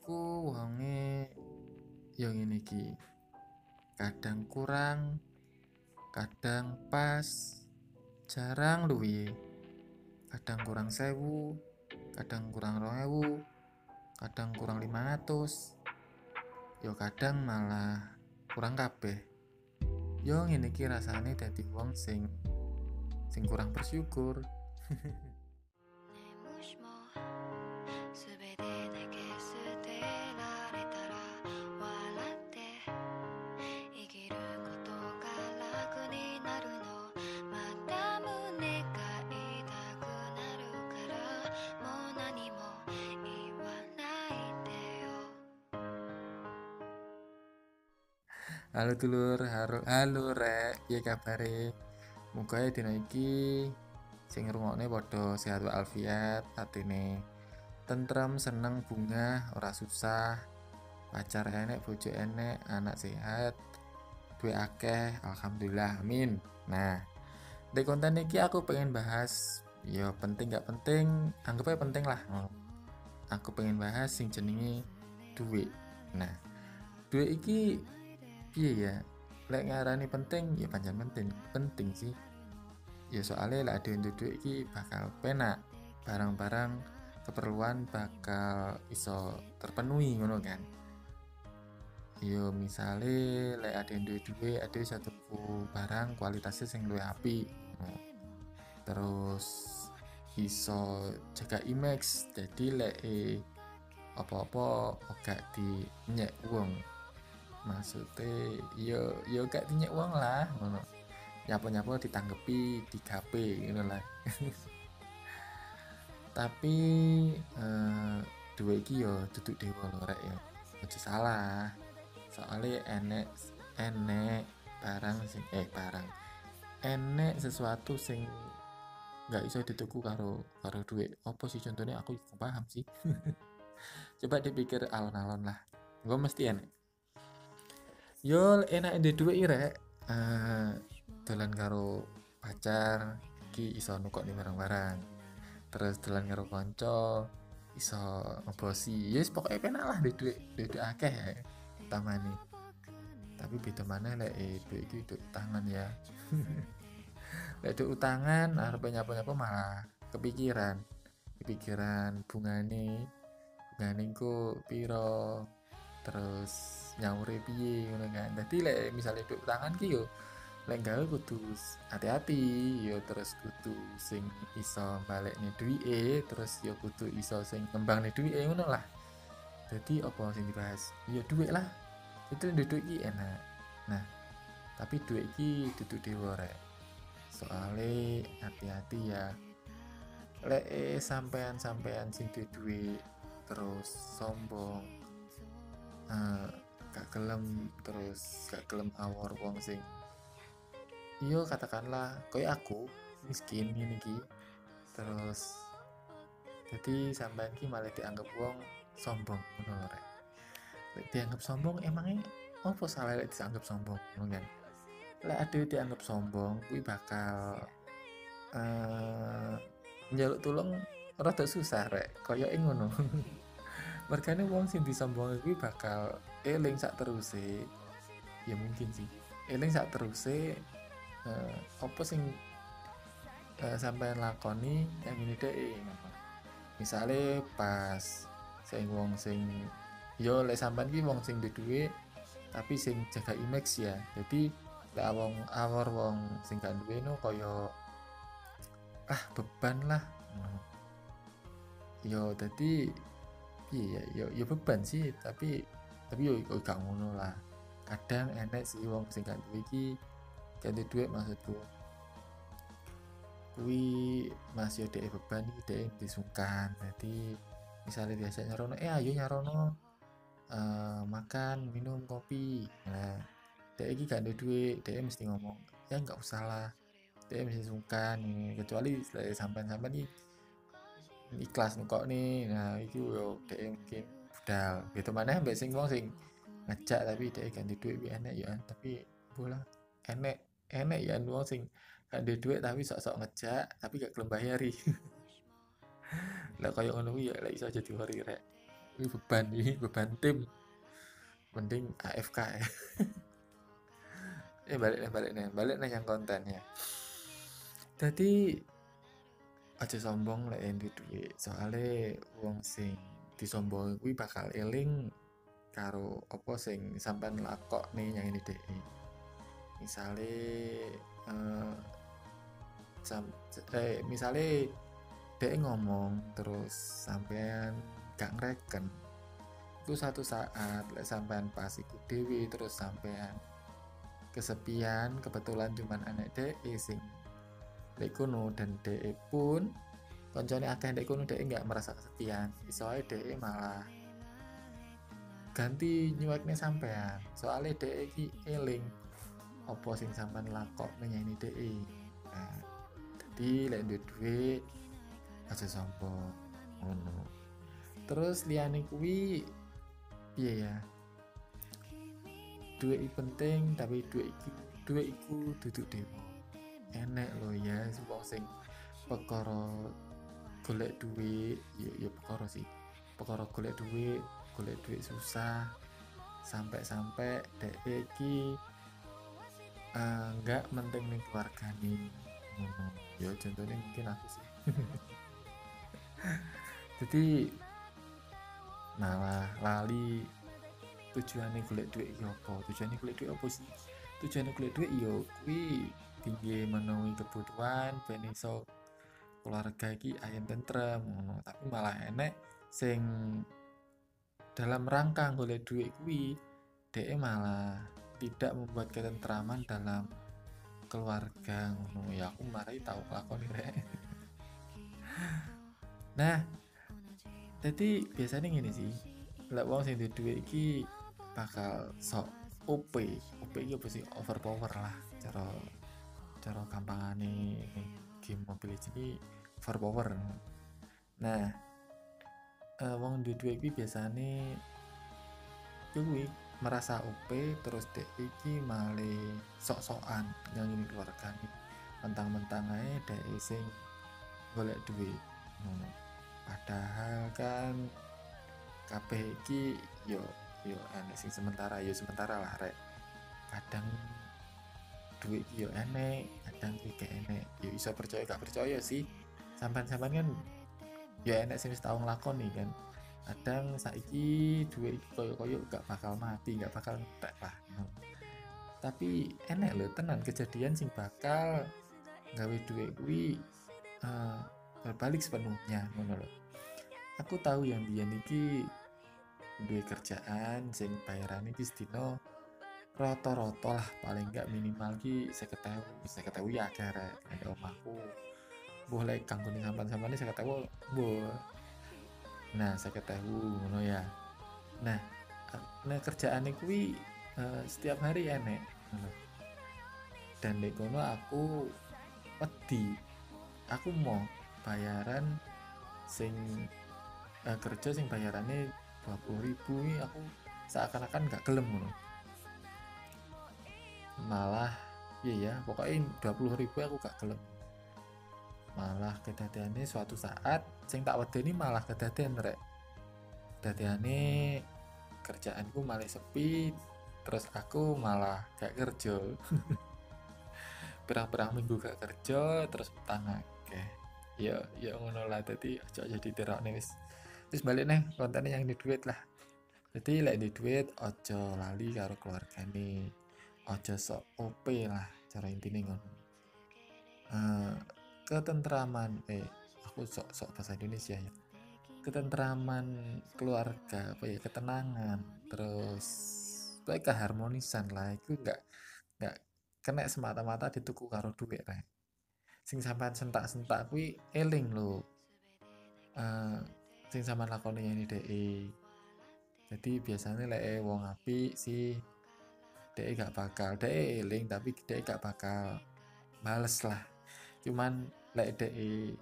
iku wonge yang ini iki. Kadang kurang kadang pas jarang luwi kadang kurang sewu kadang kurang rong kadang kurang 500 yo kadang malah kurang kabeh. Yo ngene iki rasane dadi wong sing sing kurang bersyukur Halo dulur, halo, halo rek, piye kabare? Muga dina iki sing ngrungokne padha sehat walafiat, atine tentrem, seneng, bunga, ora susah, pacar enek, bojo enek, anak sehat, duwe akeh, alhamdulillah, amin. Nah, di konten iki aku pengen bahas ya penting gak penting, anggap aja penting lah. Aku pengen bahas sing jenenge duit. Nah, duit iki piye ya lek ngarani penting ya pancen penting penting sih. Ya soalnya lek ada untuk duit iki bakal penak. Barang-barang keperluan bakal iso terpenuhi ngono kan? Yo misale lek ada yang duit duit ada satu barang kualitasnya sing luwih Nah, terus iso jaga image jadi lek eh, apa-apa gak di nyek wong maksudnya yo yo gak dinyek uang lah ngono. Nyapo nyapo ditanggepi digape gitu lah. Tapi eh, dua iki yo duduk dewa lho rek ya. Aja salah. Soalnya enek enek barang sing eh barang. Enek sesuatu sing nggak iso dituku karo karo duit apa sih contohnya? Aku paham sih. Coba dipikir alon-alon lah. Gue mesti enek yo enak di duit rek. Eh dolan karo pacar ki iso nukok nih barang-barang. Terus dolan karo konco iso ngebosi. Yes pokoknya penak lah di duit di duit akeh ya utama nih tapi beda mana lek eh duit itu tangan ya. Lek duit utangan harus nyapa nyapa malah kepikiran. Kepikiran bungane bungane ku piro terus nyaure piye ngono kan. Dadi lek misalnya duit tangan ki yo lek gawe kudu hati-hati yo terus kudu sing iso balekne duwike terus yo kudu iso sing ngembangne duwike ngono lah. Jadi apa sing dibahas? Yo duit lah. Itu duit iki enak. Nah tapi duit iki duduk dewa rek. Soalnya hati-hati ya. Lek eh, sampean-sampean sing duwe duit terus sombong eh, gak gelem terus gak gelem awor wong sing. Iya katakanlah kayak aku miskin ini ki terus jadi sampean ki malah dianggap wong sombong ngono lho, dianggap sombong emangnya apa salah lek dianggap sombong ngono kan? Lek ada dianggap sombong kuwi bakal eh njaluk tulung rada susah rek. Kaya ngono. Mergane wong sing disombong kuwi bakal eling sak teruse ya mungkin sih. Eling sak eh, apa sing eh, sampean lakoni yang ini deh misalnya pas sing wong sing yo lek sampean ki wong sing duwe tapi sing jaga image ya. Jadi lek wong awor wong sing gak duwe no kaya ah beban lah. Yo jadi iya yo yo beban sih tapi tapi yo, yo gak ngono lah. Kadang enek sih wong sing gak duwe iki gak duwe duit maksudku. Kuwi masih ada beban iki dhek disungkan. Jadi misalnya biasa nyarono eh ayo nyarono eh, makan minum kopi. Nah dhek iki gak ada duit dhek mesti ngomong ya nggak usah lah dhek mesti sungkan. Ini kecuali sampai-sampai nih ikhlas kok nih nah itu yo dhek mungkin budal gitu. Mana mbak sing wong sing ngejak tapi dhek ganti duit bi enek ya. Tapi bola enek enek ya. Wong sing ada duit tapi sok-sok ngejak tapi gak gelem bayari. Lah kayak ngono ya lek iso jadi hori rek. Ini beban ini beban tim. Mending AFK ya. Eh balik nih balik nih balik nih yang kontennya. Jadi aja sombong lah yang duit. Soalnya wong sing disombong kuwi bakal eling karo apa sing sampean lakok nih yang ini deh misalnya eh, sam, eh misalnya dia ngomong terus sampean gak ngereken. Itu satu saat lek sampean pas ikut dewi terus sampean kesepian kebetulan cuman anak dek sing dek kuno dan dek pun koncone akeh dek kuno dek nggak merasa kesepian. Soalnya dek malah ganti nyueknya sampean. Soalnya dek iki eling opo sing sampean lakok nyanyi dek nah, jadi lek duit duit aja sombong ngono. Terus liane kuwi piye ya? Duit penting tapi duit iku duit iku duduk dewa. Enek lo ya wong sing perkara golek duit ya ya perkara sih. Perkara golek duit golek duit susah sampai-sampai dek iki eh, nggak penting nih keluarga nih ngono ya contohnya mungkin aku sih. Jadi malah lali tujuannya golek duit ya apa? Tujuannya golek duit apa sih? Tujuannya golek duit ya kuwi tinggi memenuhi kebutuhan ben iso keluarga iki ayam tentrem ngono. Tapi malah enek sing dalam rangka golek duit kuwi dhek malah tidak membuat ketentraman dalam keluarga ngono. Ya aku mari tahu lakoni rek. Nah jadi biasanya gini sih. Lek wong sing duwe iki bakal sok OP. OP iki apa sih? Overpower lah cara cara gampangane game Mobile iki overpower nah eh, wong duwe iki biasane kuwi merasa OP terus dek iki male sok-sokan ngangini keluarga mentang-mentang ae dek sing golek duit. Ngono padahal kan kabeh iki yo yo enek sing sementara yo sementara lah rek. Kadang duit yo enek kadang iki gak enek yo iso percaya gak percaya sih. Sampan-sampan kan yo enek sing wis tau nglakoni kan. Kadang saiki duit iki koyo-koyo gak bakal mati gak bakal entek lah. Tapi enek loh tenan. Kejadian sing bakal gawe duit kuwi eh, berbalik sepenuhnya lho. Aku tahu yang dia niki duwe kerjaan sing bayaran iki sedina rata-rata lah paling enggak minimal ki saya ketahui saya ketahui ya akhirnya ada omahku. Boleh kanggo ning sampan-sampan saya ketahui bu nah saya ketahui ngono ya. Nah nah kerjaan kuwi eh, setiap hari enek ngono. dan di kono aku wedi aku mau bayaran sing eh, kerja sing bayarannya 20.000 ribu ini aku seakan-akan gak gelem ngono malah iya ya pokoknya 20.000 ribu aku gak gelem. Malah kedadiannya suatu saat sing tak wedeni malah kedadian rek. Kedadiannya kerjaanku malah sepi terus aku malah gak kerja. Berang-berang minggu gak kerja terus petang akeh. Ya ya ngono lah tadi aja jadi terok nih terus balik nih kontennya yang di duit lah. Jadi lek di duit ojo lali karo keluarga nih ojo sok OP lah cara intinya ngono. Eh, ketentraman eh aku sok sok bahasa Indonesia ya. Ketentraman keluarga apa ya ketenangan terus baik keharmonisan lah. Itu enggak enggak kena semata-mata dituku karo duit rek. Sing sampean sentak-sentak kuwi eling lho. Eh, sing sampean lakoni ini DE jadi biasanya lek wong api sih DE gak bakal. DE eling tapi DE gak bakal. Males lah. Cuman lek DE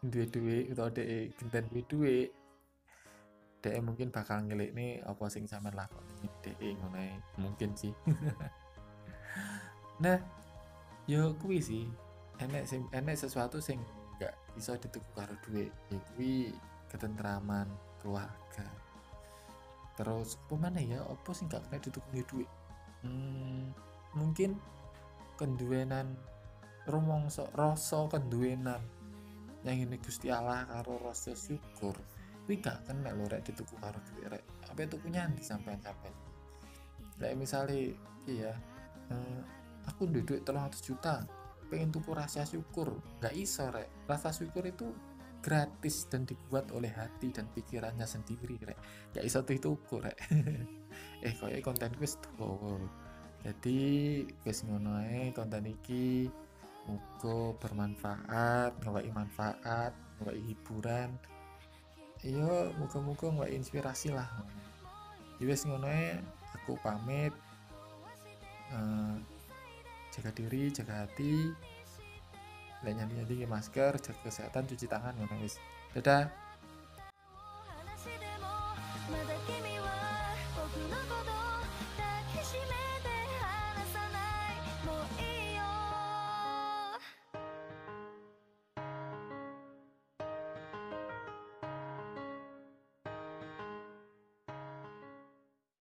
duwe duit atau DE genten duwe duit DE mungkin bakal ngelik nih apa sing sampean lakoni. DE ngono mungkin sih. Nah yo kuwi sih. Enek sing enek sesuatu sing gak bisa dituku karo duit ya kuwi ketentraman keluarga. Terus apa ya? Apa sih gak kena ditukungi duit hmm, mungkin kenduwenan rumongso rasa kenduwenan. Yang ini Gusti Allah karo rasa syukur. Kuwi gak kena lho rek dituku karo duit rek. Apa itu punya di sampean? Sampean kayak misalnya iya eh, aku duduk tolong juta pengen tuku rasa syukur. Nggak iso rek. Rasa syukur itu gratis dan dibuat oleh hati dan pikirannya sendiri rek. Nggak iso tuh tuku rek. Eh kayak konten gue tuh jadi wis ngono konten iki muga bermanfaat ngawai manfaat ngawai hiburan. Iya muga-muga ngawai inspirasi lah. Ya wis ngono aku pamit. Uh, jaga diri jaga hati lainnya nyambi masker jaga kesehatan cuci tangan ya wis dadah